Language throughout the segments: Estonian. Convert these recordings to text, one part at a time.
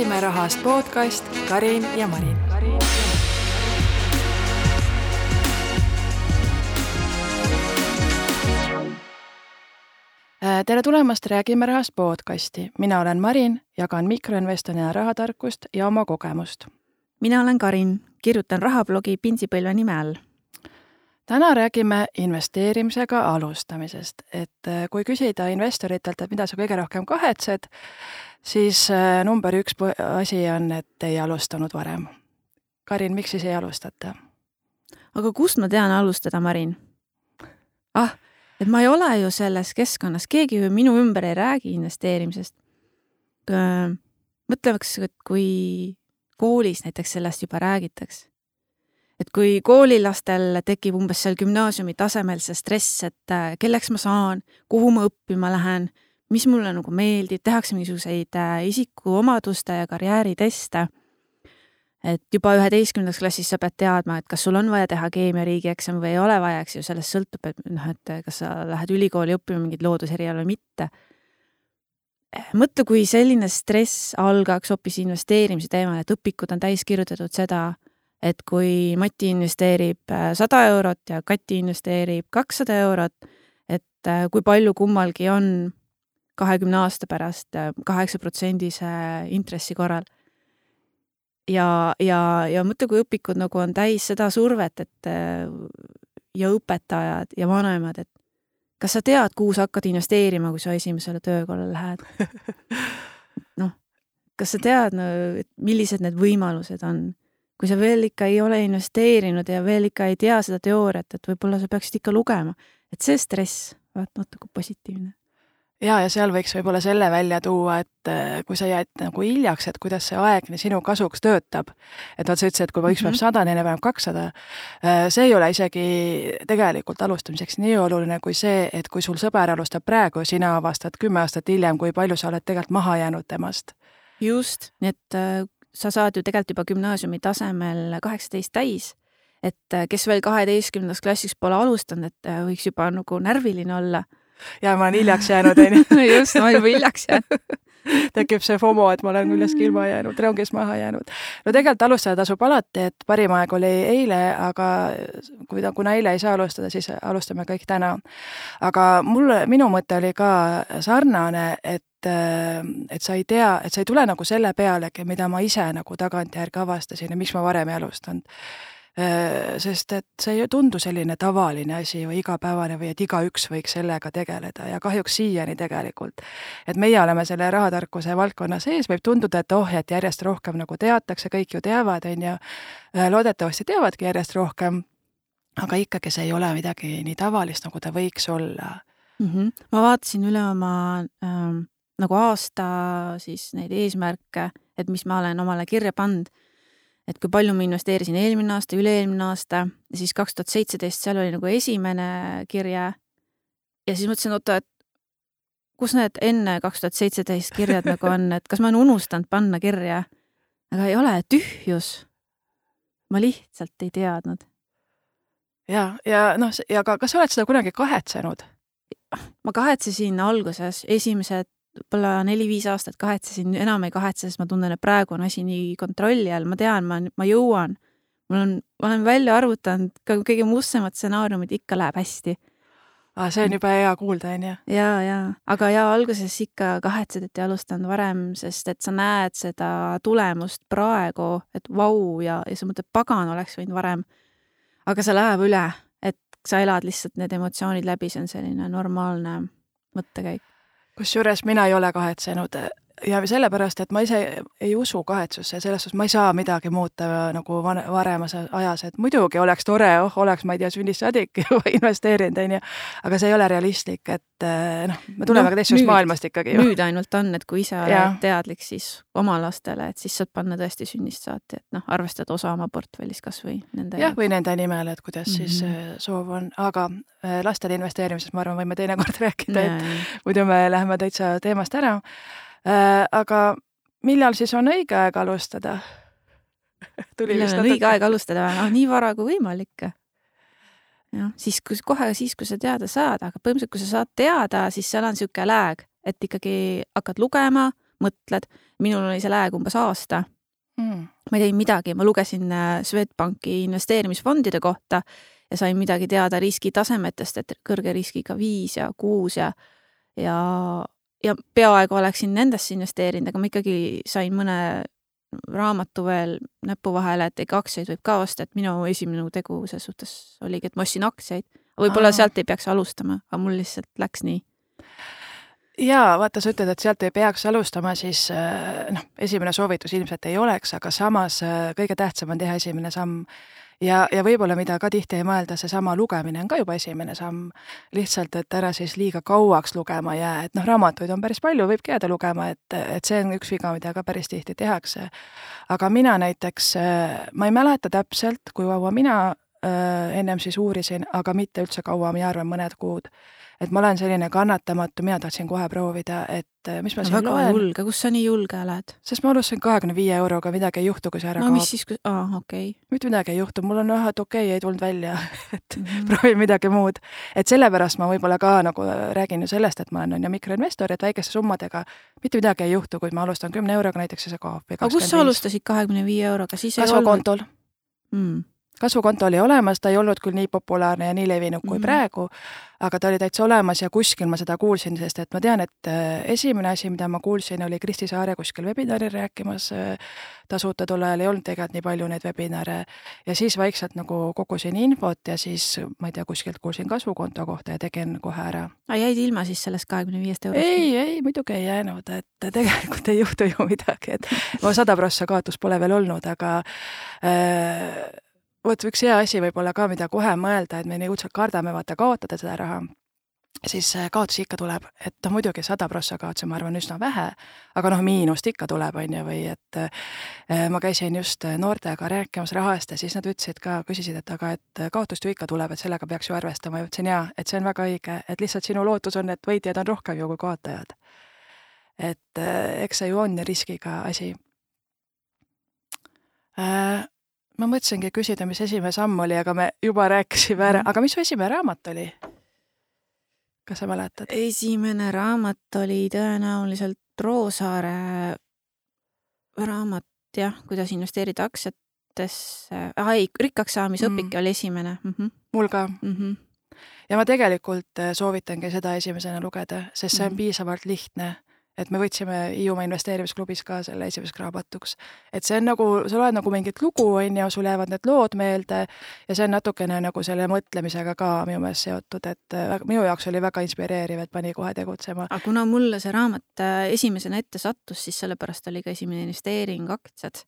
räägime rahast podcast Karin ja Marin. Äh, tere tulemast Räägime rahast podcasti, mina olen Marin, jagan mikroinvestorina rahatarkust ja oma kogemust. mina olen Karin, kirjutan rahablogi Pinsipõlve nime all täna räägime investeerimisega alustamisest, et äh, kui küsida investoritelt, et mida sa kõige rohkem kahetsed, siis äh, number üks asi on, et ei alustanud varem. Karin, miks siis ei alustata? aga kust ma tean alustada, Marin? ah, et ma ei ole ju selles keskkonnas, keegi ju minu ümber ei räägi investeerimisest. mõtleks, et kui koolis näiteks sellest juba räägitakse et kui koolilastel tekib umbes seal gümnaasiumi tasemel see stress, et äh, kelleks ma saan, kuhu ma õppima lähen, mis mulle nagu meeldib, tehakse mingisuguseid äh, isikuomaduste ja karjääriteste. et juba üheteistkümnendas klassis sa pead teadma, et kas sul on vaja teha keemia riigieksam või ei ole vaja, eks ju, sellest sõltub, et noh, et kas sa lähed ülikooli õppima mingit looduseriala või mitte mõtle, kui selline stress algaks hoopis investeerimise teemal, et õpikud on täis kirjutatud seda, et kui Mati investeerib äh, sada eurot ja Kati investeerib kakssada eurot, et äh, kui palju kummalgi on kahekümne aasta pärast äh, kaheksaprotsendise intressi korral. ja, ja, ja mõtle, kui õpikud nagu on täis seda survet, et ja õpetajad ja vanemad, et kas sa tead, kuhu sa hakkad investeerima, kui sa esimesele töökohale lähed? noh, kas sa tead no,, millised need võimalused on? Kui sa veel ikka ei ole investeerinud ja veel ikka ei tea seda teooriat, et võib-olla sa peaksid ikka lugema, et see stress, vaat natuke positiivne ja, ja seal võiks võib-olla selle välja tuua, et äh, kui sa jääd nagu hiljaks, et kuidas see aeg sinu kasuks töötab. et vot sa ütlesid, et kui üks päev mhm. sada, teine päev kakssada. Äh, see ei ole isegi tegelikult alustamiseks nii oluline kui see, et kui sul sõber alustab praegu, sina avastad kümme aastat hiljem, kui palju sa oled tegelikult maha jäänud temast. just, nii et äh, sa saad ju tegelikult juba gümnaasiumi tasemel kaheksateist täis, et äh, kes veel kaheteistkümnendas klassis pole alustanud, et äh, võiks juba nagu närviline olla. Ja ma olen hiljaks jäänud, onju. just, ma olen juba hiljaks jäänud tekib see FOMO, et ma olen millestki ilma jäänud, rongist maha jäänud. no tegelikult alustada tasub alati, et parim aeg oli eile, aga kui ta, kuna eile ei saa alustada, siis alustame kõik täna. aga mul, minu mõte oli ka sarnane, et et, et sa ei tea, et sa ei tule nagu selle pealegi, mida ma ise nagu tagantjärgi avastasin ja miks ma varem ei alustanud. Sest et see ei tundu selline tavaline asi või igapäevane või et igaüks võiks sellega tegeleda ja kahjuks siiani tegelikult. et meie oleme selle rahatarkuse valdkonna sees, võib tunduda, et oh, et järjest rohkem nagu teatakse, kõik ju teavad, on ju, loodetavasti teavadki järjest rohkem, aga ikkagi see ei ole midagi nii tavalist, nagu ta võiks olla mm. -hmm. ma vaatasin üle oma ähm nagu aasta siis neid eesmärke, et mis ma olen omale kirja pannud, et kui palju ma investeerisin eelmine aasta, üle-eelmine aasta siis kaks tuhat seitseteist, seal oli nagu esimene kirje. ja siis mõtlesin, oota, et kus need enne kaks tuhat seitseteist kirjad nagu on, et kas ma olen unustanud panna kirja? aga ei ole, tühjus. ma lihtsalt ei teadnud. ja, ja noh, ja ka, kas sa oled seda kunagi kahetsenud? ma kahetsesin alguses, esimesed võib-olla neli-viis aastat kahetsesin, enam ei kahetse, sest ma tunnen, et praegu on asi nii kontrolli all, ma tean, ma, ma jõuan. mul on, ma olen välja arvutanud ka kõige mustsemad stsenaariumid, ikka läheb hästi ah,. see on juba hea kuulda, on ju? ja, ja, aga ja alguses ikka kahetsed, et ei alustanud varem, sest et sa näed seda tulemust praegu, et vau ja, ja sa mõtled, pagan, oleks võinud varem. aga see läheb üle, et sa elad lihtsalt need emotsioonid läbi, see on selline normaalne mõttekäik kusjuures mina ei ole kahetsenud ja sellepärast, et ma ise ei usu kahetsusse, selles suhtes ma ei saa midagi muuta nagu varemas ajas, et muidugi oleks tore, oh, oleks, ma ei tea, sünnist saadik investeerinud, on ju, aga see ei ole realistlik, et eh, noh, me tuleme no, ka teistsugusest maailmast ikkagi ju. nüüd ainult on, et kui ise oled teadlik, siis oma lastele, et siis saad panna tõesti sünnist saati, et noh, arvestada osa oma portfellist kas või nende jah, või nende nimel, et kuidas mm -hmm. siis mhm. soov on, aga lastele investeerimisest ma arvan, võime teinekord rääkida, et muidu me läheme täitsa teemast ära aga millal siis on õige aeg alustada? millal on õige aeg alustada? noh, nii vara kui võimalik. jah, siis, kui kohe siis, kui sa teada saad, aga põhimõtteliselt, kui sa saad teada, siis seal on niisugune lääg, et ikkagi hakkad lugema, mõtled. minul oli see lääg umbes aasta mm.. ma ei teinud midagi, ma lugesin äh, Swedbanki investeerimisfondide kohta ja sain midagi teada riskitasemetest, et kõrge riskiga viis ja kuus ja, ja, ja peaaegu oleksin nendesse investeerinud, aga ma ikkagi sain mõne raamatu veel näpu vahele, et ikka aktsiaid võib ka osta, et minu esimene tegu selles suhtes oligi, et ma ostsin aktsiaid. võib-olla sealt ei peaks alustama, aga mul lihtsalt läks nii jaa, vaata, sa ütled, et sealt ei peaks alustama, siis noh, esimene soovitus ilmselt ei oleks, aga samas kõige tähtsam on teha esimene samm ja, ja võib-olla, mida ka tihti ei mõelda, seesama lugemine on ka juba esimene samm. lihtsalt, et ära siis liiga kauaks lugema jää, et noh, raamatuid on päris palju, võibki jääda lugema, et, et see on üks viga, mida ka päris tihti tehakse. aga mina näiteks, ma ei mäleta täpselt, kui kaua mina äh, ennem siis uurisin, aga mitte üldse kaua, mina arvan, mõned kuud et ma olen selline kannatamatu, mina tahtsin kohe proovida, et äh, mis ma siin väga loen. julge, kus sa nii julge oled? sest ma alustasin kahekümne viie euroga, midagi ei juhtu, kui see ära no kaob. mis siis, aa, okei okay.. mitte midagi ei juhtu, mul on jah, et okei okay,, ei tulnud välja, et mm -hmm. proovin midagi muud. et sellepärast ma võib-olla ka nagu räägin ju sellest, et ma olen on ju mikroinvestor, et väikeste summadega mitte midagi ei juhtu, kui ma alustan kümne euroga näiteks ja see kaob. aga kus sa alustasid kahekümne viie euroga, siis kasvukontol mm kasvukonto oli olemas, ta ei olnud küll nii populaarne ja nii levinud kui mm -hmm. praegu, aga ta oli täitsa olemas ja kuskil ma seda kuulsin, sest et ma tean, et äh, esimene asi, mida ma kuulsin, oli Kristi Saare kuskil webinaril rääkimas äh, tasuta, tol ajal ei olnud tegelikult nii palju neid webinare, ja siis vaikselt nagu kogusin infot ja siis ma ei tea, kuskilt kuulsin kasvukonto kohta ja tegin kohe ära. aga jäid ilma siis sellest kahekümne viiest eurost? ei, ei muidugi ei jäänud, et tegelikult ei juhtu ju midagi, et ma sada prossa kaotust pole veel olnud, aga äh, vot üks hea asi võib-olla ka, mida kohe mõelda, et me nii õudselt kardame vaata kaotada seda raha, siis kaotusi ikka tuleb, et noh, muidugi sada prossa kaotusi, ma arvan, üsna vähe, aga noh, miinust ikka tuleb, on ju, või et eh, ma käisin just noortega rääkimas rahast ja siis nad ütlesid ka, küsisid, et aga et kaotust ju ikka tuleb, et sellega peaks ju arvestama. Ja ütlesin jaa, et see on väga õige, et lihtsalt sinu lootus on, et võitjaid on rohkem ju kui kaotajad. et eks see ju on riskiga asi. Äh, ma mõtlesingi küsida, mis esimene samm oli, aga me juba rääkisime ära, aga mis su esimene raamat oli? kas sa mäletad? esimene raamat oli tõenäoliselt Roosaare raamat jah, kuidas investeerida aktsiatesse ah,, ei, rikkaks saamise õpik mm. oli esimene mm. -hmm. mul ka Mm -hmm. ja ma tegelikult äh, soovitangi seda esimesena lugeda, sest see on mm piisavalt lihtne et me võtsime Hiiumaa investeerimisklubis ka selle esimeseks raamatuks. et see on nagu, sa loed nagu mingit lugu, on ju, sul jäävad need lood meelde ja see on natukene nagu selle mõtlemisega ka minu meelest seotud, et äh, minu jaoks oli väga inspireeriv, et pani kohe tegutsema. aga kuna mulle see raamat äh, esimesena ette sattus, siis sellepärast oli ka esimene investeering aktsiad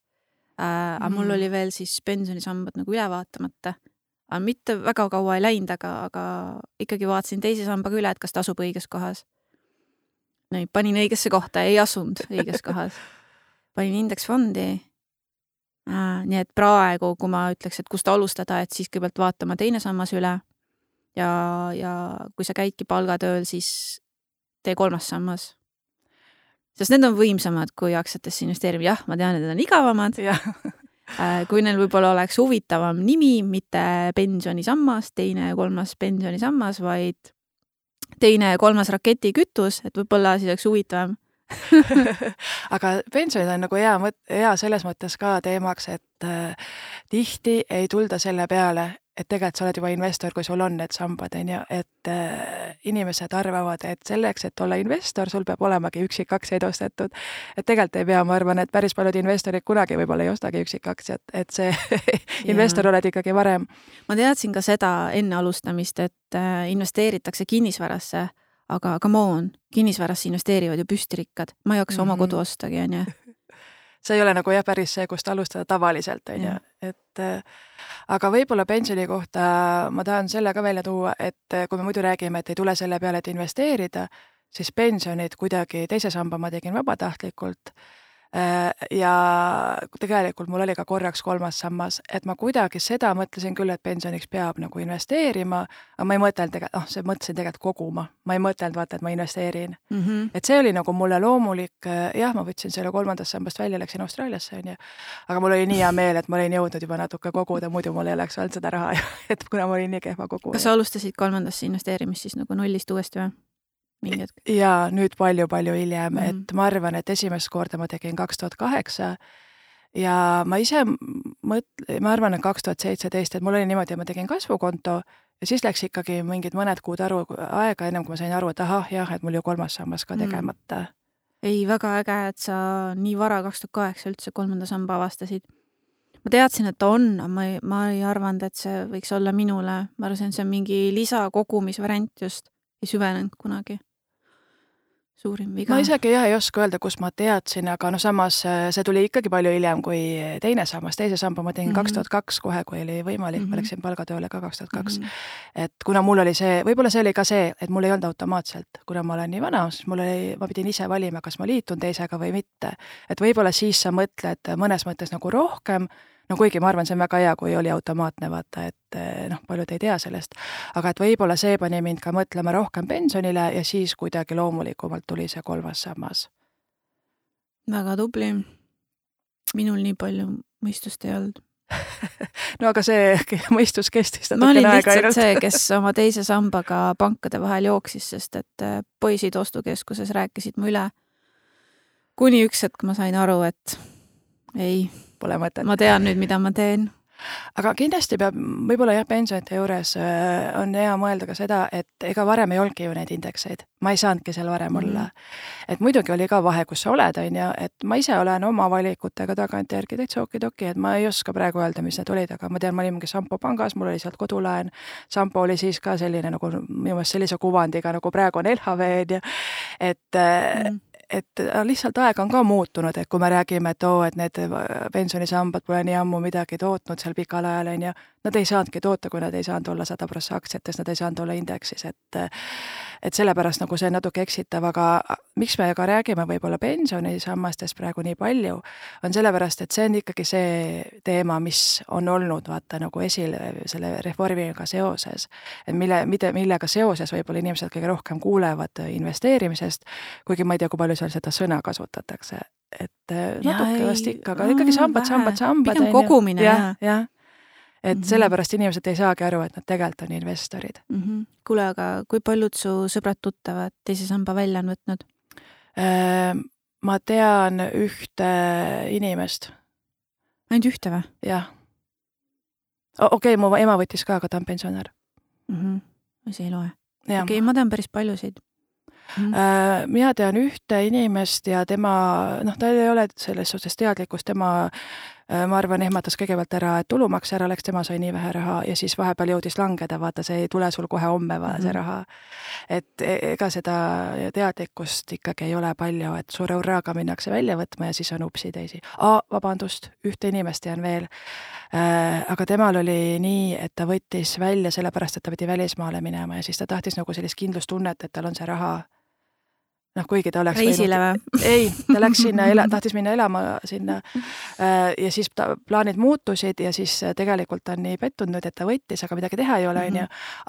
äh,. aga mm. mul oli veel siis pensionisambad nagu üle vaatamata aga mitte väga kaua ei läinud, aga, aga ikkagi vaatasin teise sambaga üle, et kas ta asub õiges kohas no panin õigesse kohta, ei asunud õiges kohas. panin indeksfondi äh,. nii et praegu, kui ma ütleks, et kust alustada, et siis kõigepealt vaatama teine sammas üle ja, ja kui sa käidki palgatööl, siis tee kolmas sammas. sest need on võimsamad kui aktsiatesse investeerimine, jah, ma tean, et need on igavamad äh, kui neil võib-olla oleks huvitavam nimi, mitte pensionisammas, teine ja kolmas pensionisammas, vaid teine ja kolmas raketikütus, et võib-olla siis oleks huvitavam. Aga pensionid on nagu hea mõt-, hea selles mõttes ka teemaks, et äh, tihti ei tulda selle peale, et tegelikult sa oled juba investor, kui sul on need sambad, on ju, et äh, inimesed arvavad, et selleks, et olla investor, sul peab olemagi üksikaktsiaid ostetud. et tegelikult ei pea, ma arvan, et päris paljud investorid kunagi võib-olla ei ostagi üksikaktsiat, et see investor oled ikkagi varem. ma teadsin ka seda enne alustamist, et äh, investeeritakse kinnisvarasse, aga come on, kinnisvarasse investeerivad ju püstirikkad, ma ei jaksa mm -hmm. oma kodu ostagi, on ju see ei ole nagu jah, päris see, kust alustada tavaliselt, on ju, et äh, aga võib-olla pensioni kohta ma tahan selle ka välja tuua, et äh, kui me muidu räägime, et ei tule selle peale, et investeerida, siis pensionid kuidagi, teise samba ma tegin vabatahtlikult. Äh, ja tegelikult mul oli ka korraks kolmas sammas, et ma kuidagi seda mõtlesin küll, et pensioniks peab nagu investeerima, aga ma ei mõtelnud tegelikult, noh, see mõtlesin tegelikult koguma, ma ei mõtelnud vaata, et ma investeerin mm. -hmm. et see oli nagu mulle loomulik, äh, jah, ma võtsin selle kolmandast sambast välja, läksin Austraaliasse, on ju, aga mul oli nii hea meel, et ma olin jõudnud juba natuke koguda, muidu mul ei oleks olnud seda raha, et kuna ma olin nii kehva koguja. kas sa alustasid kolmandasse investeerimist siis nagu nullist uuesti või? Mingi hetk? jaa, nüüd palju-palju hiljem mm, Mhm. -hmm. et ma arvan, et esimest korda ma tegin kaks tuhat kaheksa ja ma ise mõt-, ma arvan, et kaks tuhat seitseteist, et mul oli niimoodi, et ma tegin kasvukonto ja siis läks ikkagi mingid mõned kuud aru, aega, ennem kui ma sain aru, et ahah, jah, et mul ju kolmas sammas ka Mm. tegemata ei, väga äge, et sa nii vara, kaks tuhat kaheksa üldse kolmanda samba avastasid. ma teadsin, et ta on, aga ma ei, ma ei arvanud, et see võiks olla minule. ma arvasin, et see on mingi lisakogumisvariant just. ei süvenenud kunagi. Suurim viga. ma isegi jah ei oska öelda, kust ma teadsin, aga noh, samas äh, see tuli ikkagi palju hiljem kui teine sammas, teise samba ma tegin Mhm. kaks tuhat kaks kohe, kui oli võimalik mm, -hmm. Mhm. ma läksin palgatööle ka kaks tuhat kaks. Mhm. et kuna mul oli see, võib-olla see oli ka see, et mul ei olnud automaatselt, kuna ma olen nii vana, siis mul oli, ma pidin ise valima, kas ma liitun teisega või mitte. et võib-olla siis sa mõtled mõnes mõttes nagu rohkem, no kuigi ma arvan, see on väga hea, kui oli automaatne, vaata, et eh, noh, paljud ei tea sellest, aga et võib-olla see pani mind ka mõtlema rohkem pensionile ja siis kuidagi loomulikumalt tuli see kolmas sammas. väga tubli. minul nii palju mõistust ei olnud. no aga see mõistus kestis ma olin natukene aega lihtsalt ainult. see, kes oma teise sambaga pankade vahel jooksis, sest et äh, poisid ostukeskuses rääkisid mu üle. kuni üks hetk ma sain aru, et ei, Pole mõtet. ma tean nüüd, mida ma teen. aga kindlasti peab, võib-olla jah, pensionite juures äh, on hea mõelda ka seda, et ega varem ei olnudki ju neid indekseid. ma ei saanudki seal varem Mhm. olla. et muidugi oli ka vahe, kus sa oled, on ju, et ma ise olen oma valikutega tagantjärgi täitsa okidoki, et ma ei oska praegu öelda, mis need olid, aga ma tean, ma olin mingi Sampo pangas, mul oli sealt kodulaen. Sampo oli siis ka selline nagu minu meelest sellise kuvandiga, nagu praegu on LHV, on ju. et Mhm. Et äh, lihtsalt aeg on ka muutunud, et kui me räägime, et oo, et need pensionisambad pole nii ammu midagi tootnud seal pikal ajal, on ju, nad ei saanudki toota, kui nad ei saanud olla sada prossa aktsiates, nad ei saanud olla indeksis, et et sellepärast nagu see natuke eksitav, aga miks me ka räägime võib-olla pensionisammastest praegu nii palju, on sellepärast, et see on ikkagi see teema, mis on olnud vaata nagu esil selle reformiga seoses. et mille, mille, millega seoses võib-olla inimesed kõige rohkem kuulevad investeerimisest, kuigi ma ei tea, kui palju seal seda sõna kasutatakse, et natuke ei, vast ikka, aga ikkagi sambad, sambad, sambad. Pigem kogumine, jah, jaa. jah. Et Mhm. sellepärast inimesed ei saagi aru, et nad tegelikult on investorid. mm. -hmm. kuule, aga kui paljud su sõbrad-tuttavad teise samba välja on võtnud? Ehm, ma tean ühte inimest, ainult ühte või jah. okei okay,, mu ema võttis ka, aga ta on pensionär. mm? -hmm. see ei loe. okei okay,, ma tean päris paljusid mm. -hmm. Äh, mina tean ühte inimest ja tema, noh, tal ei ole selles suhtes teadlikkust, tema äh, ma arvan, ehmatas kõigepealt ära, et tulumaks ära läks, tema sai nii vähe raha ja siis vahepeal jõudis langeda, vaata, see ei tule sul kohe homme, vaata see Mhm. raha. et e- ega seda teadlikkust ikkagi ei ole palju, et suure hurraaga minnakse välja võtma ja siis on upsi teisi. aa, vabandust, ühte inimest tean veel äh,. aga temal oli nii, et ta võttis välja sellepärast, et ta pidi välismaale minema ja siis ta tahtis nagu sellist kindlustunnet, et tal on see raha noh, kuigi ta oleks reisile või? ei, ta läks sinna, tahtis minna elama sinna äh, ja siis ta, plaanid muutusid ja siis äh, tegelikult ta on nii pettunud et ta võttis, aga midagi teha ei ole, on ju.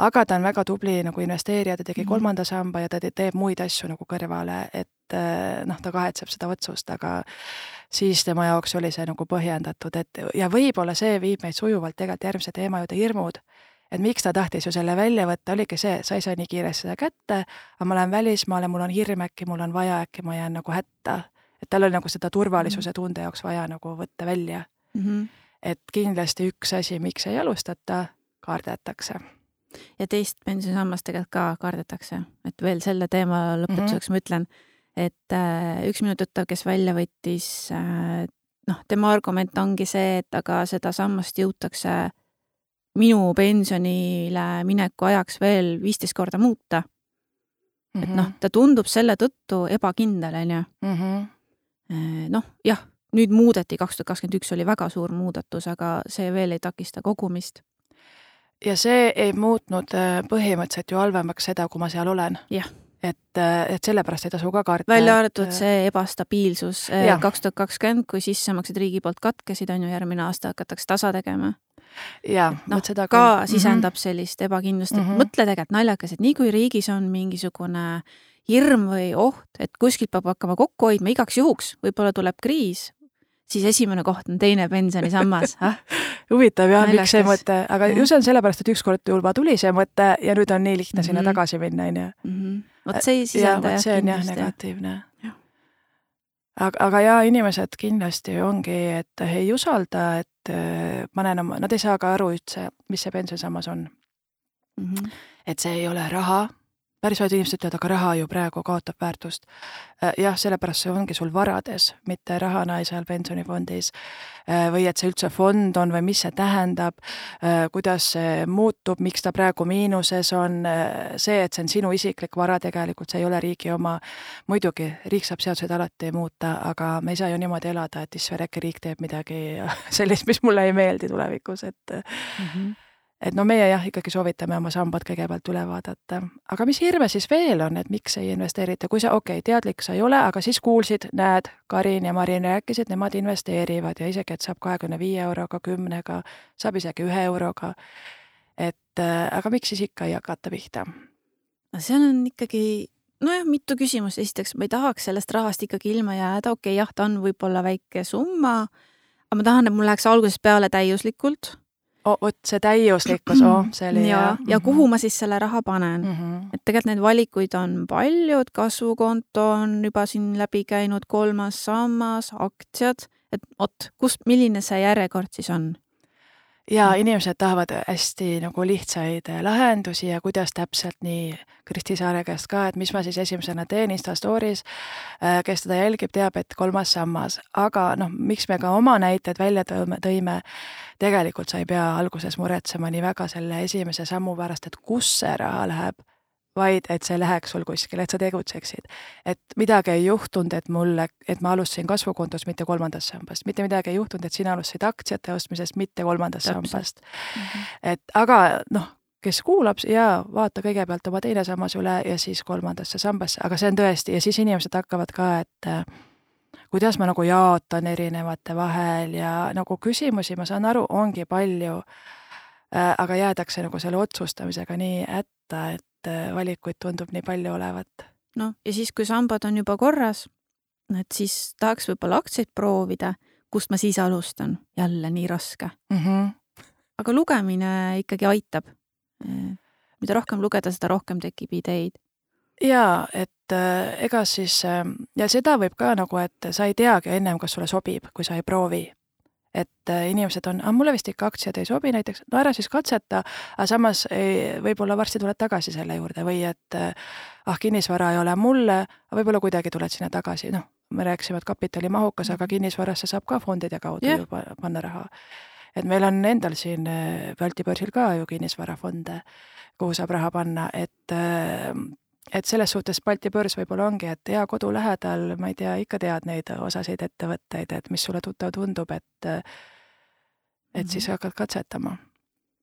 aga ta on väga tubli nagu investeerija, ta tegi Mhm. kolmanda samba ja ta te- teeb muid asju nagu kõrvale, et äh, noh, ta kahetseb seda otsust, aga siis tema jaoks oli see nagu põhjendatud, et ja võib-olla see viib meid sujuvalt tegelikult järgmise teema juurde, hirmud et miks ta tahtis ju selle välja võtta, oligi see, sa ei saa nii kiiresti seda kätte, aga ma lähen välismaale, mul on hirm äkki, mul on vaja, äkki ma jään nagu hätta. et tal oli nagu seda turvalisuse tunde jaoks vaja nagu võtta välja. Mm -hmm. et kindlasti üks asi, miks ei alustata, kardetakse. ja teist pensionisammast tegelikult ka kardetakse, et veel selle teema lõpetuseks mm -hmm. ma ütlen, et äh, üks minu tuttav, kes välja võttis äh,, noh, tema argument ongi see, et aga seda sammast jõutakse minu pensionile mineku ajaks veel viisteist korda muuta. et noh, ta tundub selle tõttu ebakindel, on ju. Mhm. noh, jah, nüüd muudeti, kaks tuhat kakskümmend üks oli väga suur muudatus, aga see veel ei takista kogumist. ja see ei muutnud äh, põhimõtteliselt ju halvemaks seda, kui ma seal olen. jah et, et sellepärast ei tasu ka karta. välja arvatud see ebastabiilsus Jah. kaks tuhat kakskümmend, kui sissemaksed riigi poolt katkеsid, on ju, järgmine aasta hakatakse tasa tegema. jaa, noh, seda ka küll. sisendab sellist ebakindlust, et Mhm. mõtle tegelikult naljakas, et nii kui riigis on mingisugune hirm või oht, et kuskilt peab hakkama kokku hoidma igaks juhuks, võib-olla tuleb kriis, siis esimene koht on teine pensionisammas ah? huvitav jah, miks see mõte, aga ju see on sellepärast, et ükskord juba tuli see mõte ja nüüd on nii lihtne sinna Mhm. tagasi minna, on ju. mm. -hmm. Vot see ei sisenda jah, see on jah negatiivne. aga, aga jaa, inimesed kindlasti ongi, et ei usalda, et äh, panen oma, nad ei saa ka aru üldse, mis see pensionisammas on mm. -hmm. et see ei ole raha päris paljud inimesed ütlevad, aga raha ju praegu kaotab väärtust. Äh, jah, sellepärast see ongi sul varades, mitte rahana seal pensionifondis. Äh, või et see üldse fond on või mis see tähendab, äh, kuidas see muutub, miks ta praegu miinuses on, see, et see on sinu isiklik vara tegelikult, see ei ole riigi oma. muidugi, riik saab seaduseid alati muuta, aga me ei saa ju niimoodi elada, et issand, äkki riik teeb midagi sellist, mis mulle ei meeldi tulevikus, et mm. -hmm et no meie jah, ikkagi soovitame oma sambad kõigepealt üle vaadata. aga mis hirme siis veel on, et miks ei investeerita, kui sa, okei okay,, teadlik sa ei ole, aga siis kuulsid, näed, Karin ja Marin rääkisid, nemad investeerivad ja isegi, et saab kahekümne viie euroga, kümnega, saab isegi ühe euroga. et äh, aga miks siis ikka ei hakata pihta? seal on ikkagi nojah, mitu küsimust, esiteks ma ei tahaks sellest rahast ikkagi ilma jääda, okei okay,, jah, ta on võib-olla väike summa, aga ma tahan, et mul läheks algusest peale täiuslikult oh,, vot see täiuslikkus, oh, see oli ja, ja, ja kuhu ma siis selle raha panen mm. -hmm. et tegelikult neid valikuid on palju, et kasvukonto on juba siin läbi käinud, kolmas sammas, aktsiad, et vot, kust, milline see järjekord siis on? Ja inimesed tahavad hästi nagu lihtsaid lahendusi ja kuidas täpselt nii Kristi Saare käest ka, et mis ma siis esimesena teen Insta story's. Äh, kes teda jälgib, teab, et kolmas sammas, aga noh, miks me ka oma näited välja tõime, tõime, tegelikult sa ei pea alguses muretsema nii väga selle esimese sammu pärast, et kus see raha läheb vaid et see läheks sul kuskile, et sa tegutseksid. et midagi ei juhtunud, et mulle, et ma alustasin kasvukontost, mitte kolmandast sambast, mitte midagi ei juhtunud, et sina alustasid aktsiate ostmisest, mitte kolmandast Täpselt. sambast mm. -hmm. et aga noh, kes kuulab ja vaata kõigepealt oma teine sammas üle ja siis kolmandasse sambasse, aga see on tõesti ja siis inimesed hakkavad ka, et äh, kuidas ma nagu jaotan erinevate vahel ja nagu küsimusi, ma saan aru, ongi palju äh,. aga jäädakse nagu selle otsustamisega nii hätta, et valikuid tundub nii palju olevat. noh, ja siis, kui sambad on juba korras, et siis tahaks võib-olla aktsiaid proovida, kust ma siis alustan, jälle nii raske mm. -hmm. aga lugemine ikkagi aitab. Äh, mida rohkem lugeda, seda rohkem tekib ideid jaa, et äh, ega siis ja seda võib ka nagu, et sa ei teagi ennem, kas sulle sobib, kui sa ei proovi et äh, inimesed on, mulle vist ikka aktsiad ei sobi näiteks, no ära siis katseta, aga samas ei, võib-olla varsti tuled tagasi selle juurde või et äh, ah, kinnisvara ei ole mulle, aga võib-olla kuidagi tuled sinna tagasi, noh, me rääkisime, et kapitali mahukas, aga kinnisvarasse saab ka fondide kaudu yeah. ju panna raha. et meil on endal siin äh, Balti börsil ka ju kinnisvarafonde, kuhu saab raha panna, et et selles suhtes Balti börs võib-olla ongi, et hea kodu lähedal, ma ei tea, ikka tead neid osasid ettevõtteid, et mis sulle tuttav tundub, et et siis hakkad katsetama.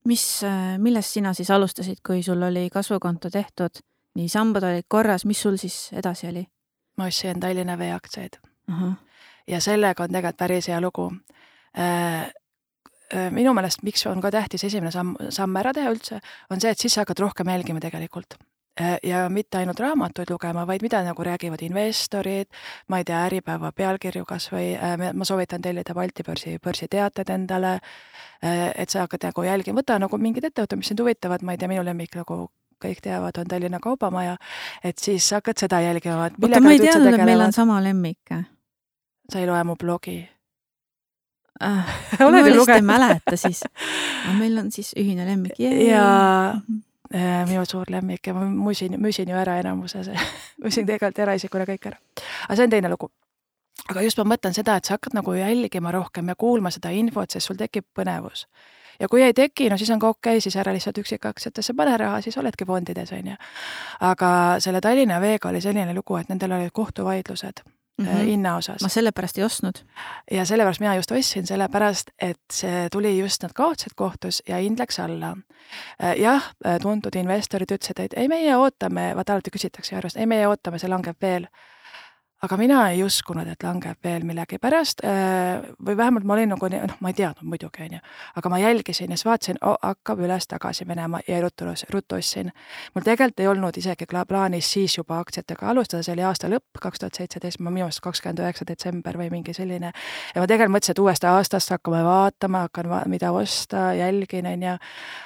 mis, millest sina siis alustasid, kui sul oli kasvukonto tehtud, nii sambad olid korras, mis sul siis edasi oli? ma ostsin Tallinna Vee aktsiaid uh. -huh. ja sellega on tegelikult päris hea lugu äh, minu meelest, miks on ka tähtis esimene samm, samm ära teha üldse, on see, et siis sa hakkad rohkem jälgima tegelikult ja mitte ainult raamatuid lugema, vaid mida nagu räägivad investorid, ma ei tea, Äripäeva pealkirju kas või äh, ma soovitan tellida Balti börsi börsiteated endale, äh, et sa hakkad nagu jälgima, võta nagu mingid ettevõtted, mis sind huvitavad, ma ei tea, minu lemmik nagu kõik teavad, on Tallinna Kaubamaja, et siis hakkad seda jälgima, et ma ei teadnud, et meil on sama lemmik. sa ei loe mu blogi ah,? ma lihtsalt ei mäleta siis. meil on siis ühine lemmik. ja mhm. Äh, minu suur lemmik ja ma müüsin, müüsin ju ära enamuse, müüsin tegelikult eraisikule kõik ära. aga see on teine lugu. aga just ma mõtlen seda, et sa hakkad nagu jälgima rohkem ja kuulma seda infot, sest sul tekib põnevus. ja kui ei teki, no siis on ka okei okay,, siis ära lihtsalt üksikaktsiatesse pane raha, siis oledki fondides, on ju. aga selle Tallinna Veega oli selline lugu, et nendel olid kohtuvaidlused mm -hmm. hinna osas. ma sellepärast ei ostnud. ja sellepärast mina just ostsin, sellepärast et see tuli just, nad kaotasid kohtus ja hind läks alla. Äh, jah, äh, tuntud investorid ütlesid, et ei, meie ootame, vaata alati küsitakse arvest, ei, meie ootame, see langeb veel. Aga mina ei uskunud, et langeb veel millegipärast või vähemalt ma olin nagu, noh, ma ei teadnud muidugi, onju, aga ma jälgisin ja siis vaatasin oh,, hakkab üles-tagasi minema ja ruttu, ruttu ostsin. mul tegelikult ei olnud isegi plaanis siis juba aktsiatega alustada, see oli aasta lõpp, kaks tuhat seitseteist, minu meelest kakskümmend üheksa detsember või mingi selline. ja ma tegelikult mõtlesin, et uuest aastast hakkame vaatama, hakkan va mida osta, jälgin, onju.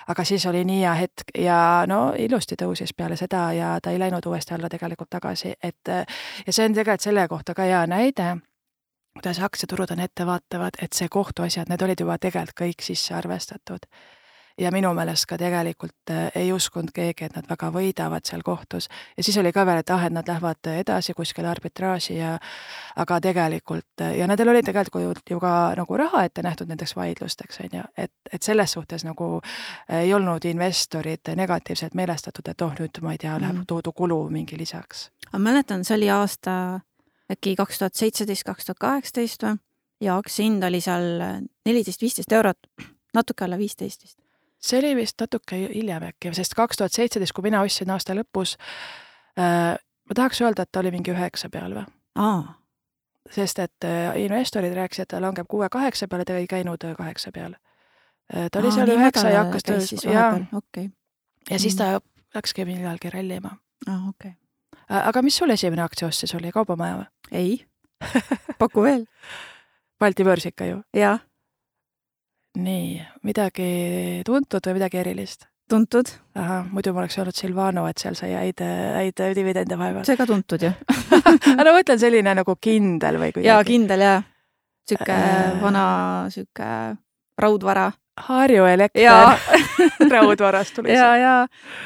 aga siis oli nii hea hetk ja no ilusti tõusis peale seda ja ta ei läinud uuesti alla tegelikult tagasi, et ja see on tegelikult selle kohta ka hea näide, kuidas aktsiaturud on ettevaatavad, et see kohtuasjad, need olid juba tegelikult kõik sisse arvestatud. ja minu meelest ka tegelikult äh, ei uskunud keegi, et nad väga võidavad seal kohtus ja siis oli ka veel, et ah, et nad lähevad edasi kuskile arbitraaži ja aga tegelikult äh, ja nendel oli tegelikult ju ka nagu raha ette nähtud nendeks vaidlusteks, on ju, et, et selles suhtes nagu äh, ei olnud investorid negatiivselt meelestatud, et oh, nüüd ma ei tea, läheb mm. tohutu kulu mingi lisaks. ma mäletan, see oli aasta äkki kaks tuhat seitseteist, kaks tuhat kaheksateist või, ja aktsia hind oli seal neliteist, viisteist eurot, natuke alla viisteist vist. see oli vist natuke hiljem äkki, sest kaks tuhat seitseteist, kui mina ostsin aasta lõpus äh,, ma tahaks öelda, et ta oli mingi üheksa peal või. sest et äh, investorid rääkisid, et ta langeb kuue-kaheksa peale, ta ei käinud äh, kaheksa peal äh,. ta oli Aa, seal üheksa ja hakkas tõusma, jaa. Okay. ja siis ta läkski millalgi rallima. aa, okei okay Äh, aga mis sul esimene aktsiaost siis oli, Kaubamaja või? ei paku veel Balti börs ikka ju? jah. nii, midagi tuntud või midagi erilist? tuntud. ahah, muidu ma oleks öelnud Silvano, et seal sai häid, häid dividende vahepeal. see ka tuntud ju aga ma mõtlen selline nagu kindel või kuidagi. jaa, kindel jaa. sihuke äh... vana sihuke raudvara Harju elekter raudvarast tuli see. ja, ja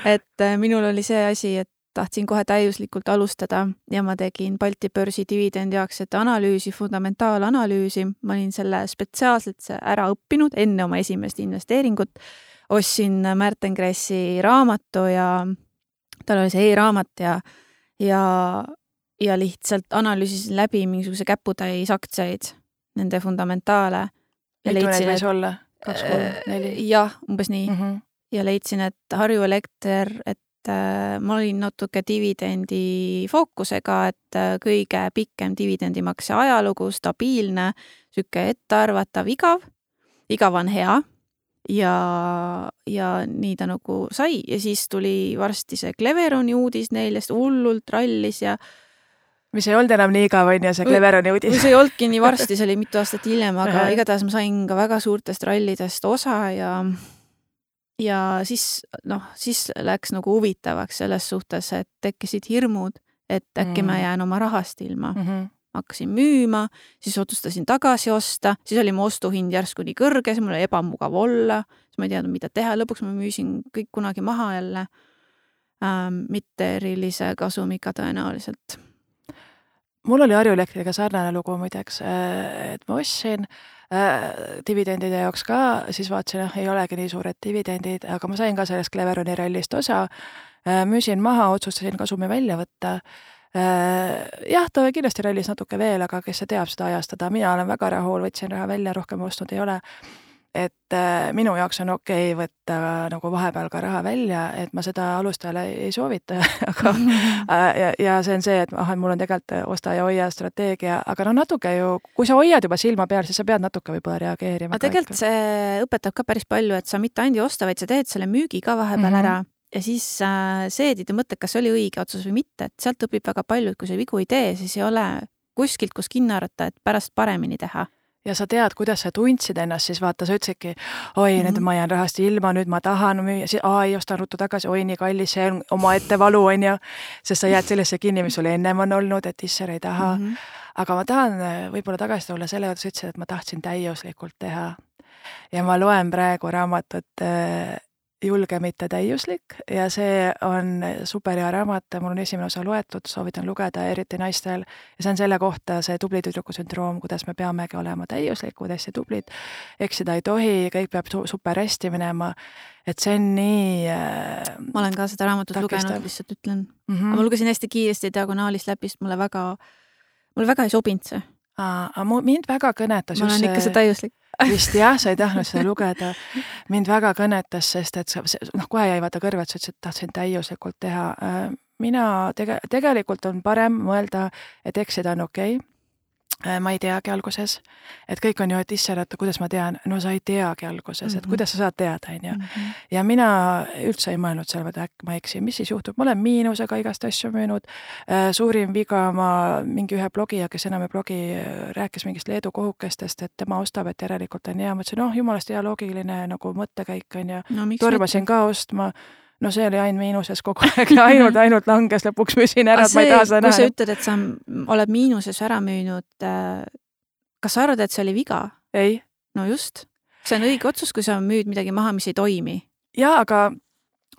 et äh, minul oli see asi, et tahtsin kohe täiuslikult alustada ja ma tegin Balti börsi dividendiaktsiate analüüsi, fundamentaalanalüüsi, ma olin selle spetsiaalselt ära õppinud enne oma esimest investeeringut. ostsin Märten Kressi raamatu ja tal oli see e-raamat ja, ja, ja lihtsalt analüüsisin läbi mingisuguse käputäis aktsiaid, nende fundamentaale. mitu neid võis olla? kaks, kolm, neli? jah, umbes nii mm. -hmm. ja leidsin, et Harju Elekter, et Äh, ma olin natuke dividendi fookusega, et äh, kõige pikem dividendimakse ajalugu, stabiilne, sihuke ettearvatav, igav. igav on hea ja, ja nii ta nagu sai ja siis tuli varsti see Cleveroni uudis neljast, hullult rallis ja mis ei olnud enam nii igav, on ju, see Cleveroni uudis. see ei olnudki nii varsti, see oli mitu aastat hiljem, aga igatahes ma sain ka väga suurtest rallidest osa ja ja siis noh, siis läks nagu huvitavaks selles suhtes, et tekkisid hirmud, et äkki mm. ma jään oma rahast ilma mm. -hmm. hakkasin müüma, siis otsustasin tagasi osta, siis oli mu ostuhind järsku nii kõrge, siis mul oli ebamugav olla, siis ma ei teadnud, mida teha, lõpuks ma müüsin kõik kunagi maha jälle ähm,. mitte erilise kasumiga tõenäoliselt. mul oli Harju Elektriga sarnane lugu muideks, äh, et ma ostsin Äh, dividendide jaoks ka, siis vaatasin, jah, ei olegi nii suured dividendid, aga ma sain ka sellest Cleveroni rallist osa, äh, müüsin maha, otsustasin kasumi välja võtta. Äh, jah, ta kindlasti rallis natuke veel, aga kes see teab seda ajastada, mina olen väga rahul, võtsin raha välja, rohkem ostnud ei ole et äh, minu jaoks on okei okay võtta nagu vahepeal ka raha välja, et ma seda alustajale ei soovita aga äh, ja, ja see on see, et ah, mul on tegelikult osta ja hoia strateegia, aga no natuke ju, kui sa hoiad juba silma peal, siis sa pead natuke võib-olla reageerima. aga tegelikult see õpetab ka päris palju, et sa mitte ainult ei osta, vaid sa teed selle müügi ka vahepeal mm -hmm. ära ja siis äh, seedid ja mõtled, kas see oli õige otsus või mitte, et sealt õpib väga palju, et kui sa vigu ei tee, siis ei ole kuskilt, kus kinni haarata, et pärast paremini teha ja sa tead, kuidas sa tundsid ennast, siis vaata, sa ütlesidki, oi mm, -hmm. nüüd ma jään rahast ilma, nüüd ma tahan müüa, siis aa, ei osta ruttu tagasi, oi nii kallis, see on omaette valu, on ju. sest sa jääd sellesse kinni, mis sul ennem on olnud, et issand ei taha mm. -hmm. aga ma tahan äh, võib-olla tagasi tulla selle juurde, sa ütlesid, et ma tahtsin täiuslikult teha. ja ma loen praegu raamatut äh, julge, mitte täiuslik ja see on superhea raamat, mul on esimene osa loetud, soovitan lugeda, eriti naistel. ja see on selle kohta, see tubli tüdruku sündroom, kuidas me peamegi olema täiuslikud, hästi tublid. eksida ei tohi, kõik peab super hästi minema. et see on nii äh,. ma olen ka seda raamatut takistav. lugenud, lihtsalt ütlen mm. -hmm. ma lugesin hästi kiiresti diagonaalist läbi, sest mulle väga, mulle väga ei sobinud see. aga mind väga kõnetas. ma olen ikka see täiuslik vist jah, sa ei tahtnud seda lugeda. mind väga kõnetas, sest et sa, noh, kohe jäi vaata kõrva, et sa ütlesid, et tahtsin täiuslikult teha. Äh, mina tege-, tegelikult on parem mõelda, et eksida on okei okay ma ei teagi alguses, et kõik on ju, et issand, et kuidas ma tean, no sa ei teagi alguses, et Mhm. kuidas sa saad teada, on ju. ja mina üldse ei mõelnud selle peale, et äkki ma eksin, mis siis juhtub, ma olen miinusega igast asju müünud. suurim viga, ma mingi ühe blogija, kes enam ei blogi, rääkis mingist Leedu kohukestest, et tema ostab, et järelikult on hea, mõtlesin, oh jumalast hea loogiline nagu mõttekäik on ju. no tormasin ka ostma no see oli ainult miinuses kogu aeg ja ainult, ainult langes, lõpuks müüsin ära, et ma ei taha seda kui sa näha. ütled, et sa oled miinuses ära müünud, kas sa arvad, et see oli viga? ei, no just, see on õige otsus, kui sa müüd midagi maha, mis ei toimi. jaa, aga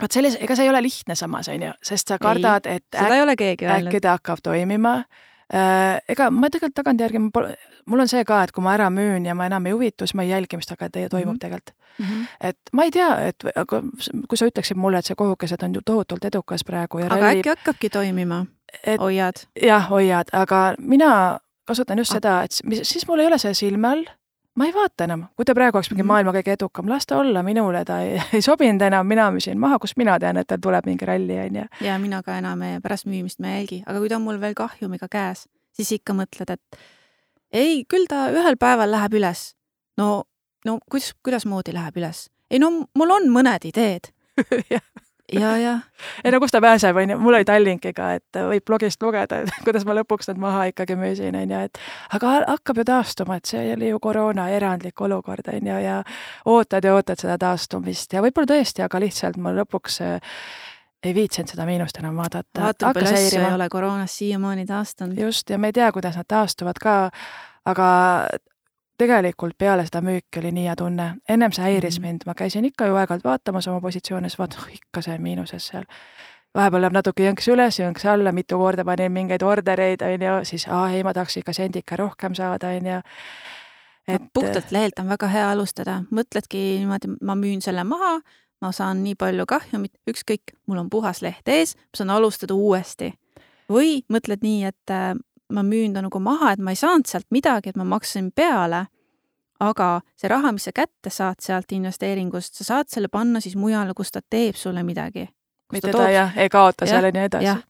vot selles, ega see ei ole lihtne samas, on ju, sest sa kardad, et seda ei ole keegi äkki ta hakkab toimima. Ega ma tegelikult tagantjärgi, mul on see ka, et kui ma ära müün ja ma enam ei huvitu, siis ma ei jälgi, mis taga toimub Mhm. tegelikult. Mhm. et ma ei tea, et kui sa ütleksid mulle, et see kohukesed on ju tohutult edukas praegu ja aga ralli, äkki hakkabki toimima, hoiad? jah, hoiad, aga mina kasutan just Ah. seda, et mis- siis mul ei ole see silme all. Ma ei vaata enam, kui ta praegu oleks mingi Mhm. maailma kõige edukam, las ta olla, minule ta ei, ei sobinud enam, mina müüsin maha, kust mina tean, et tal tuleb mingi ralli, on ju. ja mina ka enam ei- pärast müümist ma ei jälgi, aga kui ta on mul veel kahjumiga käes, siis ikka mõtled, et ei, küll ta ühel päeval läheb üles. no, no kuidas, kuidasmoodi läheb üles? ei no mul on mõned ideed. Jah. ja, ja ei no kust ta pääseb, on ju, mul oli Tallinkiga, et võib blogist lugeda, et kuidas ma lõpuks need maha ikkagi müüsin, on ju, et aga hakkab ju taastuma, et see oli ju koroona erandlik olukord, on ju, ja ootad ja ootad seda taastumist ja võib-olla tõesti, aga lihtsalt ma lõpuks äh, ei viitsinud seda miinust enam vaadata. vaata, palju asju ei ole koroonas siiamaani taastunud. just, ja me ei tea, kuidas nad taastuvad ka, aga tegelikult peale seda müüki oli nii hea tunne. ennem see häiris Mhm. mind, ma käisin ikka ju aeg-ajalt vaatamas oma positsioone, siis vaatan, oh ikka see miinuses seal. vahepeal läheb natuke jõnks üles, jõnks alla, mitu korda panin mingeid ordereid, on ju, siis aa ei, ma tahaks ikka sendika rohkem saada, on ju. et puhtalt lehelt on väga hea alustada, mõtledki niimoodi, ma müün selle maha, ma saan nii palju kahjumit, ükskõik, mul on puhas leht ees, ma saan alustada uuesti. või mõtled nii, et äh, ma müün ta nagu maha, et ma ei saanud sealt midagi, et ma maksasin peale, aga see raha, mis sa kätte saad sealt investeeringust, sa saad selle panna siis mujale, kus ta teeb sulle midagi. mitte ta jah, ei kaota Jah, seal ja nii edasi.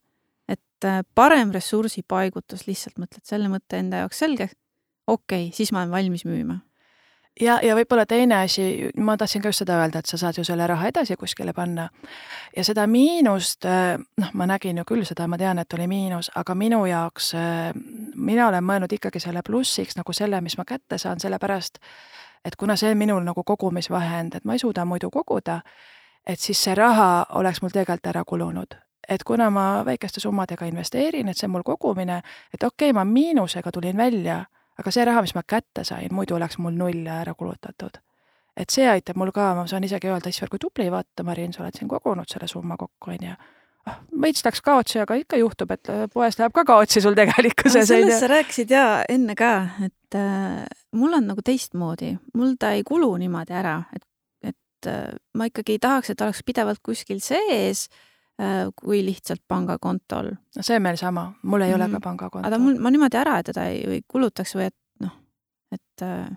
et äh, parem ressursipaigutus, lihtsalt mõtled selle mõtte enda jaoks selgeks, okei okay,, siis ma olen valmis müüma ja, ja võib-olla teine asi, ma tahtsin ka just seda öelda, et sa saad ju selle raha edasi kuskile panna. ja seda miinust, noh, ma nägin ju küll seda, ma tean, et oli miinus, aga minu jaoks, mina olen mõelnud ikkagi selle plussiks nagu selle, mis ma kätte saan, sellepärast et kuna see on minul nagu kogumisvahend, et ma ei suuda muidu koguda, et siis see raha oleks mul tegelikult ära kulunud et kuna ma väikeste summadega investeerin, et see on mul kogumine, et okei okay,, ma miinusega tulin välja aga see raha, mis ma kätte sain, muidu oleks mul null ära kulutatud. et see aitab mul ka, ma saan isegi öelda, issand, kui tubli, vaata, Marin, sa oled siin kogunud selle summa kokku, on ju. ah, veits läks kaotsi, aga ikka juhtub, et poes läheb ka kaotsi sul tegelikkuses. sellest sa rääkisid ja enne ka, et äh, mul on nagu teistmoodi, mul ta ei kulu niimoodi ära, et, et äh, ma ikkagi tahaks, et oleks pidevalt kuskil sees äh, kui lihtsalt pangakontol. no see on meil sama, mul ei mm -hmm. ole Mhm. ka pangakonto. aga mul, ma niimoodi ära teda ei, ei kulutaks või et noh, et äh,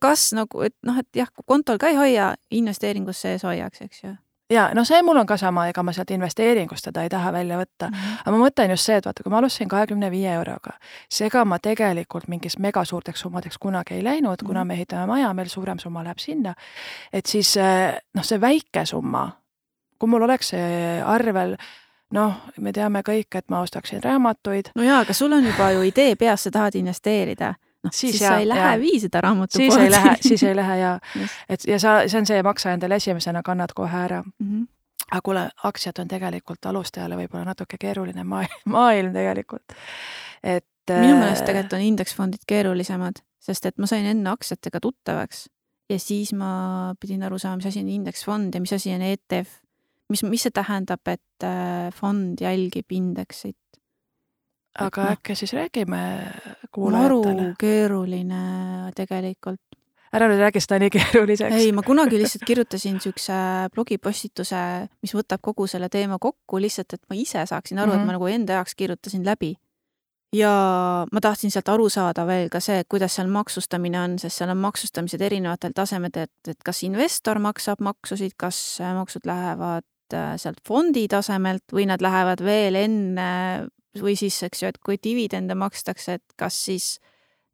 kas nagu, et noh, et jah, kontol ka ei hoia, investeeringus sees hoiaks, eks ju. ja no see mul on ka sama, ega ma sealt investeeringust teda ei taha välja võtta mm. -hmm. aga ma mõtlen just see, et vaata, kui ma alustasin kahekümne viie euroga, siis ega ma tegelikult mingis megasuurteks summadeks kunagi ei läinud mm, -hmm. kuna me ehitame maja, meil suurem summa läheb sinna. et siis noh, see väike summa, kui mul oleks see arvel noh, me teame kõik, et ma ostaksin raamatuid. no jaa, aga sul on juba ju idee peas, sa tahad investeerida noh, siis, siis sa ei lähe ja. vii seda raamatu siis ei lähe, siis ei lähe ja et ja sa, see on see, maksa endale esimesena, kannad kohe ära mm. -hmm. aga kuule, aktsiad on tegelikult alustajale võib-olla natuke keeruline maailm, maailm tegelikult. et minu meelest tegelikult on indeksfondid keerulisemad, sest et ma sain enne aktsiatega tuttavaks ja siis ma pidin aru saama, mis asi on indeksfond ja mis asi on ETF. Mis, mis see tähendab, et äh, fond jälgib indeksit? aga no. äkki siis räägime kuulajatele? maru keeruline tegelikult. ära nüüd räägi seda nii keeruliseks. ei, ma kunagi lihtsalt kirjutasin niisuguse blogipostituse, mis võtab kogu selle teema kokku, lihtsalt et ma ise saaksin aru mm, -hmm. et ma nagu enda jaoks kirjutasin läbi. ja ma tahtsin sealt aru saada veel ka see, kuidas seal maksustamine on, sest seal on maksustamised erinevatel tasemetel, et, et kas investor maksab maksusid, kas maksud lähevad äh, sealt fondi tasemelt või nad lähevad veel enne või siis, eks ju, et kui dividende makstakse, et kas siis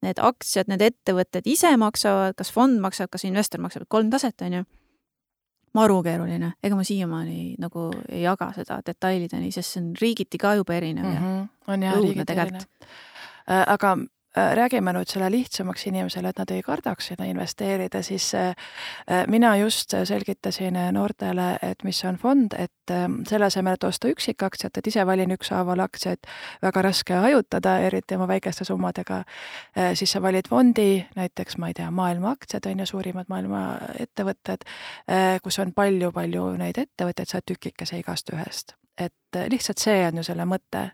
need aktsiad, need ettevõtted ise maksavad, kas fond maksab, kas investor maksab, kolm taset, on ju. maru keeruline, ega ma siiamaani nagu ei jaga seda detailideni, sest see on riigiti ka juba erinev mm. -hmm. on jah, riigiti erinev. Äh, aga Äh, räägime nüüd selle lihtsamaks inimesele, et nad ei kardaks sinna investeerida, siis äh, äh, mina just selgitasin noortele, et mis on fond, et selle asemel, et osta üksikaktsiat, et ise valin ükshaaval aktsiaid, väga raske hajutada, eriti oma väikeste summadega, siis sa valid fondi, näiteks ma ei tea, maailma aktsiad on ju, suurimad maailma ettevõtted, kus on palju-palju neid ettevõtteid, sa oled tükikese igast ühest et lihtsalt see on ju selle mõte.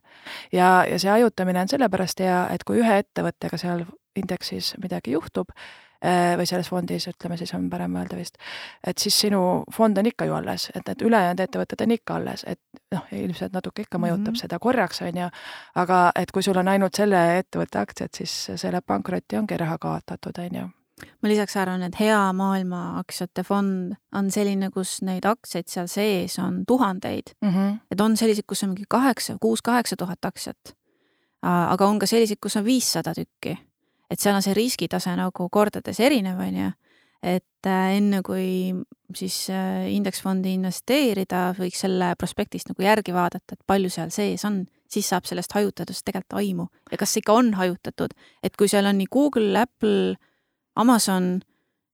ja, ja see hajutamine on sellepärast hea, et kui ühe ettevõttega seal indeksis midagi juhtub, eh, või selles fondis, ütleme siis on parem öelda vist, et siis sinu fond on ikka ju alles, et need ülejäänud ettevõtted on ikka alles, et noh, ilmselt natuke ikka mõjutab mm -hmm. seda korraks, on ju, aga et kui sul on ainult selle ettevõtte aktsiad, siis see läheb pankrotti, ongi raha kaotatud, on ju ma lisaks arvan, et hea maailma aktsiate fond on selline, kus neid aktsiaid seal sees on tuhandeid mm. -hmm. et on selliseid, kus on mingi kaheksa, kuus-kaheksa tuhat aktsiat. aga on ka selliseid, kus on viissada tükki. et seal on see riskitase nagu kordades erinev, on ju. et äh, enne kui siis äh, indeksfondi investeerida, võiks selle prospektist nagu järgi vaadata, et palju seal sees on siis saab sellest hajutatust tegelikult aimu ja kas see ikka on hajutatud, et kui seal on nii Google, Apple Amazon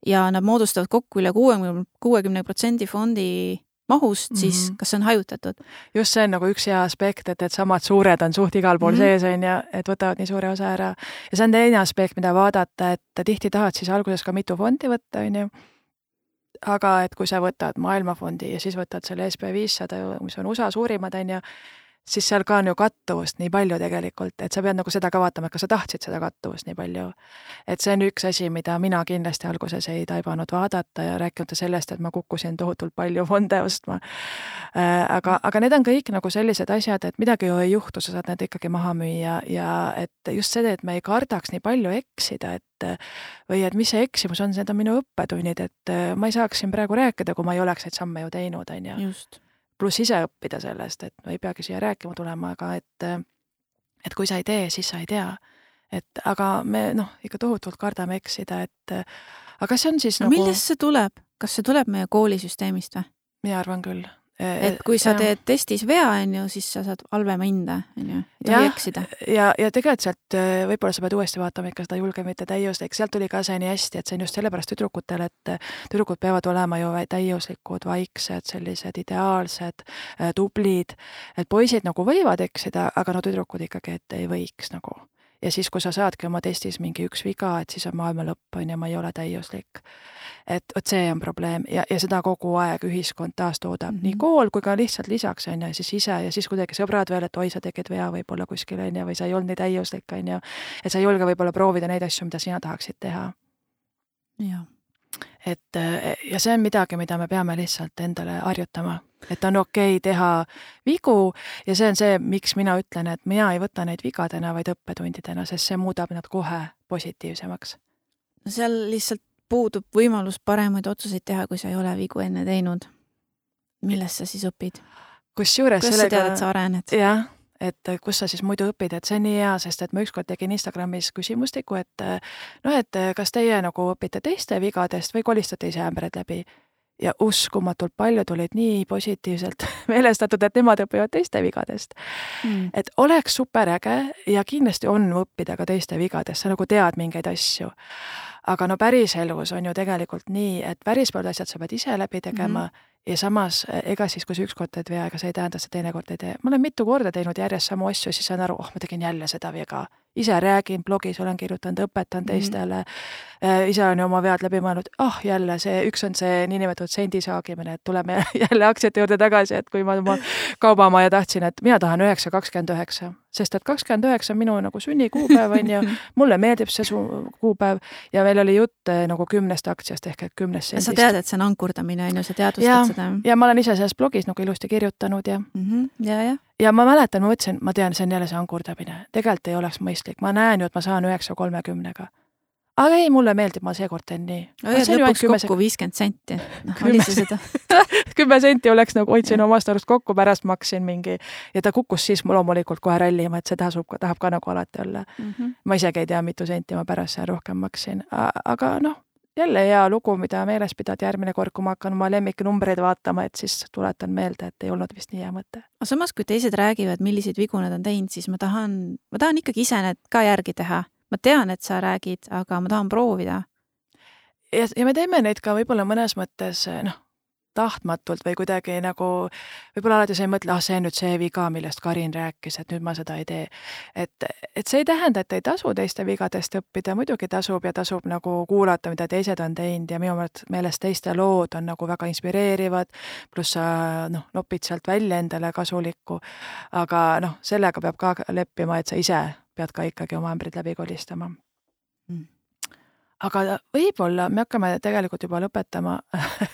ja nad moodustavad kokku üle kuuekümne, kuuekümne protsendi fondi mahust mm, -hmm. siis kas see on hajutatud? just see on nagu üks hea aspekt, et, et samad suured on suht igal pool mm -hmm. sees, on ju, et võtavad nii suure osa ära. ja see on teine aspekt, mida vaadata, et tihti tahad siis alguses ka mitu fondi võtta, on ju, aga et kui sa võtad maailmafondi ja siis võtad selle SB viissada, mis on USA suurimad, on ju, siis seal ka on ju kattuvust nii palju tegelikult, et sa pead nagu seda ka vaatama, et kas sa tahtsid seda kattuvust nii palju. et see on üks asi, mida mina kindlasti alguses ei taibanud vaadata ja rääkimata sellest, et ma kukkusin tohutult palju fonde ostma äh,. aga, aga need on kõik nagu sellised asjad, et midagi ju ei juhtu, sa saad need ikkagi maha müüa ja et just see, et me ei kardaks nii palju eksida, et või et mis see eksimus on, need on minu õppetunnid, et ma ei saaks siin praegu rääkida, kui ma ei oleks neid samme ju teinud, on ju. just pluss ise õppida sellest, et ei peagi siia rääkima tulema, aga et et kui sa ei tee, siis sa ei tea. et aga me noh, ikka tohutult kardame eksida, et aga see on siis no, nagu millest see tuleb, kas see tuleb meie koolisüsteemist või? mina arvan küll et kui sa teed testis vea, on ju, siis sa saad halvema hinde, on ju, ei tohi eksida. ja, ja tegelikult sealt äh, võib-olla sa pead uuesti vaatama ikka seda julge, mitte täiuslik, sealt tuli ka see nii hästi, et see on just sellepärast tüdrukutel, et äh, tüdrukud peavad olema ju täiuslikud, vaiksed, sellised ideaalsed, äh, tublid, et poisid nagu võivad eksida, aga no tüdrukud ikkagi, et ei võiks nagu ja siis, kui sa saadki oma testis mingi üks viga, et siis on maailma lõpp, on ju, ma ei ole täiuslik et vot see on probleem ja, ja seda kogu aeg ühiskond taastoodab mm, -hmm. nii kool kui ka lihtsalt lisaks, on ju, siis ise ja siis kuidagi sõbrad veel, et oi, sa tegid vea võib-olla kuskil, on ju, või sa ei olnud nii täiuslik, on ju. et sa ei julge võib-olla proovida neid asju, mida sina tahaksid teha. jah. Et ja see on midagi, mida me peame lihtsalt endale harjutama, et on okei okay teha vigu ja see on see, miks mina ütlen, et mina ei võta neid vigadena, vaid õppetundidena, sest see muudab nad kohe positiivsemaks. no seal lihtsalt puudub võimalus paremaid otsuseid teha, kui sa ei ole vigu enne teinud. millest sa siis õpid? kusjuures kuidas sellega... sa tead, et sa arened? jah, et kus sa siis muidu õpid, et see on nii hea, sest et ma ükskord tegin Instagramis küsimustiku, et noh, et kas teie nagu õpite teiste vigadest või kolistate ise ämbreid läbi. Ja uskumatult paljud olid nii positiivselt meelestatud, et nemad õpivad teiste vigadest. Mm.. et oleks superäge ja kindlasti on õppida ka teiste vigadest, sa nagu tead mingeid asju. Aga no päriselus on ju tegelikult nii, et päris paljud asjad sa pead ise läbi tegema. mm. Ja samas ega siis, kui sa ükskord teed vea, ega see ei tähenda, et sa teinekord ei tee. ma olen mitu korda teinud järjest samu asju, siis saan aru, oh, ma tegin jälle seda viga. Ise räägin, blogis olen kirjutanud, õpetan mhm. teistele mm, -hmm. ise olen ju oma vead läbi mõelnud, ah oh, jälle see, üks on see niinimetatud sendi saagimine, et tuleme jälle aktsiate juurde tagasi, et kui ma oma kaubamaja tahtsin, et mina tahan üheksa, kakskümmend üheksa sest et kakskümmend üheksa on minu nagu sünnikuupäev, on ju, mulle meeldib see su kuupäev ja meil oli jutt eh, nagu kümnest aktsiast ehk et kümnest sendist. sa tead, et see on ankurdamine, on ju, sa teadvustad ja, seda? ja ma olen ise selles blogis nagu ilusti kirjutanud ja mm. -hmm. ja, ja. Ja ma mäletan, ma mõtlesin, ma tean, see on jälle see ankurdamine, tegelikult ei oleks mõistlik, ma näen ju, et ma saan üheksa kolmekümnega aga ei, mulle meeldib, ma seekord teen nii. lõpuks kokku viiskümmend senti, noh, oli see seda? kümme senti oleks nagu hoidsin omast arust kokku, pärast maksin mingi ja ta kukkus siis loomulikult kohe rallima, et see tasub, tahab ka nagu alati olla mm. -hmm. ma isegi ei tea, mitu senti ma pärast seal rohkem maksin, aga noh, jälle hea lugu, mida meeles pidada järgmine kord, kui ma hakkan oma lemmiknumbreid vaatama, et siis tuletan meelde, et ei olnud vist nii hea mõte. aga samas, kui teised räägivad, milliseid vigu nad on teinud, siis ma tahan, ma tahan ikkagi ise need ka järgi teha ma tean, et sa räägid, aga ma tahan proovida. ja, ja me teeme neid ka võib-olla mõnes mõttes noh, tahtmatult või kuidagi nagu võib-olla alati sa ei mõtle, ah, see on nüüd see viga, millest Karin rääkis, et nüüd ma seda ei tee. et, et see ei tähenda, et ei tasu teiste vigadest õppida, muidugi tasub ja tasub nagu kuulata, mida teised on teinud ja minu meelest teiste lood on nagu väga inspireerivad, pluss sa noh, nopid sealt välja endale kasulikku. aga noh, sellega peab ka leppima, et sa ise pead ka ikkagi oma ämbrid läbi kolistama. Aga võib-olla me hakkame tegelikult juba lõpetama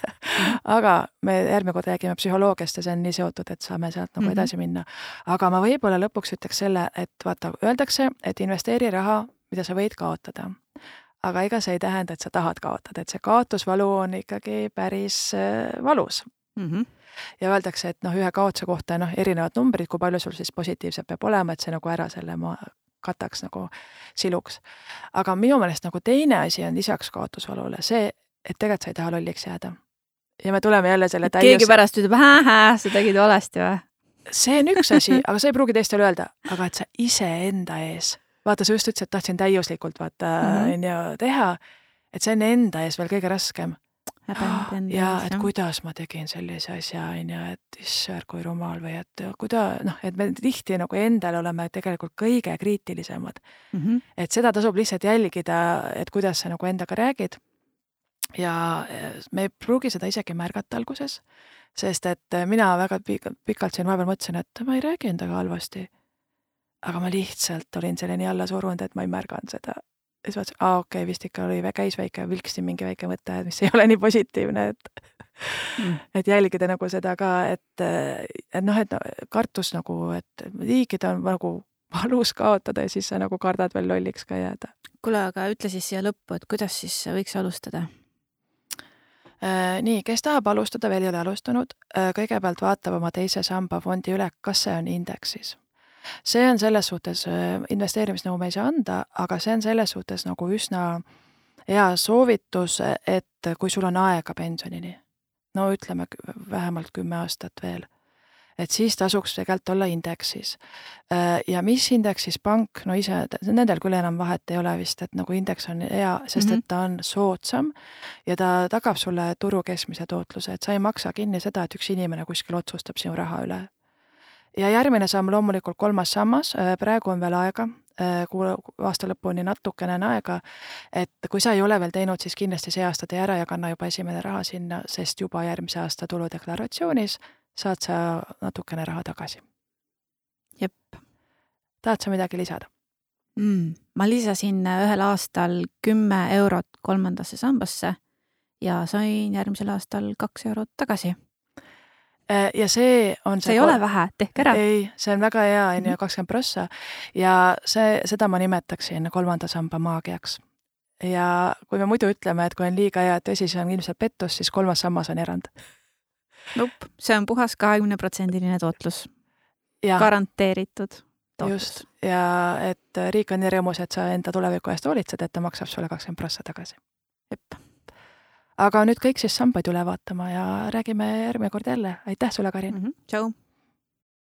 aga me järgmine kord räägime psühholoogiast ja see on nii seotud, et saame sealt nagu mm -hmm. edasi minna. aga ma võib-olla lõpuks ütleks selle, et vaata, öeldakse, et investeeri raha, mida sa võid kaotada. aga ega see ei tähenda, et sa tahad kaotada, et see kaotusvalu on ikkagi päris äh, valus mm. -hmm ja öeldakse, et noh, ühe kaotuse kohta noh, erinevad numbrid, kui palju sul siis positiivset peab olema, et see nagu ära selle ma kataks nagu siluks. aga minu meelest nagu teine asi on lisaks kaotusvalule see, et tegelikult sa ei taha lolliks jääda. ja me tuleme jälle selle täius... keegi pärast ütleb, sa tegid valesti või? see on üks asi, aga sa ei pruugi teistele öelda, aga et sa iseenda ees, vaata, sa just ütlesid, et tahtsin täiuslikult vaata mhm. onju mm -hmm. teha, et see on enda ees veel kõige raskem häbenud enda ja et kuidas ma tegin sellise asja, on ju, et issand, kui rumal või et kuida-, noh, et me tihti nagu endale oleme tegelikult kõige kriitilisemad mm. -hmm. et seda tasub lihtsalt jälgida, et kuidas sa nagu endaga räägid. ja me ei pruugi seda isegi märgata alguses, sest et mina väga pikalt siin vahepeal mõtlesin, et ma ei räägi endaga halvasti. aga ma lihtsalt olin selleni alla surunud, et ma ei märganud seda siis vaatasin, aa okei okay,, vist ikka oli, käis väike, vilksin mingi väike mõte, mis ei ole nii positiivne, et mm. et jälgida nagu seda ka, et, et noh, et kartus nagu, et liigid on nagu valus kaotada ja siis sa nagu kardad veel lolliks ka jääda. kuule, aga ütle siis siia lõppu, et kuidas siis võiks alustada? Äh, nii, kes tahab alustada, veel ei ole alustanud, äh, kõigepealt vaatab oma teise samba fondi üle, kas see on indeksis see on selles suhtes, äh, investeerimisnõu me ei saa anda, aga see on selles suhtes nagu üsna hea soovitus, et kui sul on aega pensionini, no ütleme vähemalt kümme aastat veel, et siis tasuks tegelikult olla indeksis. Äh, ja mis indeksis pank, no ise, nendel küll enam vahet ei ole vist, et nagu indeks on hea, sest et mhm. ta on soodsam ja ta tagab sulle turu keskmise tootluse, et sa ei maksa kinni seda, et üks inimene kuskil otsustab sinu raha üle ja järgmine samm loomulikult kolmas sammas, äh, praegu on veel aega, äh, kuu aasta lõpuni natukene on aega, et kui sa ei ole veel teinud, siis kindlasti see aasta tee ära ja kanna juba esimene raha sinna, sest juba järgmise aasta tuludeklaratsioonis saad sa natukene raha tagasi. jep. tahad sa midagi lisada mm,? ma lisasin ühel aastal kümme eurot kolmandasse sambasse ja sain järgmisel aastal kaks eurot tagasi Äh, ja see on see ei ole vähe, tehke ära. ei, see on väga hea, on ju, mhm. kakskümmend prossa ja see, seda ma nimetaksin kolmanda samba maagiaks. ja kui me muidu ütleme, et kui on liiga hea, et vesi, see on ilmselt pettus, siis kolmas sammas on erand. Nope, see on puhas kahekümneprotsendiline tootlus. garanteeritud. just, ja et riik on nii rõõmus, et sa enda tuleviku eest hoolitsed, et ta maksab sulle kakskümmend prossa tagasi. jep aga nüüd kõik siis sambaid üle vaatama ja räägime järgmine kord jälle. aitäh sulle, Karin mm! -hmm. tšau!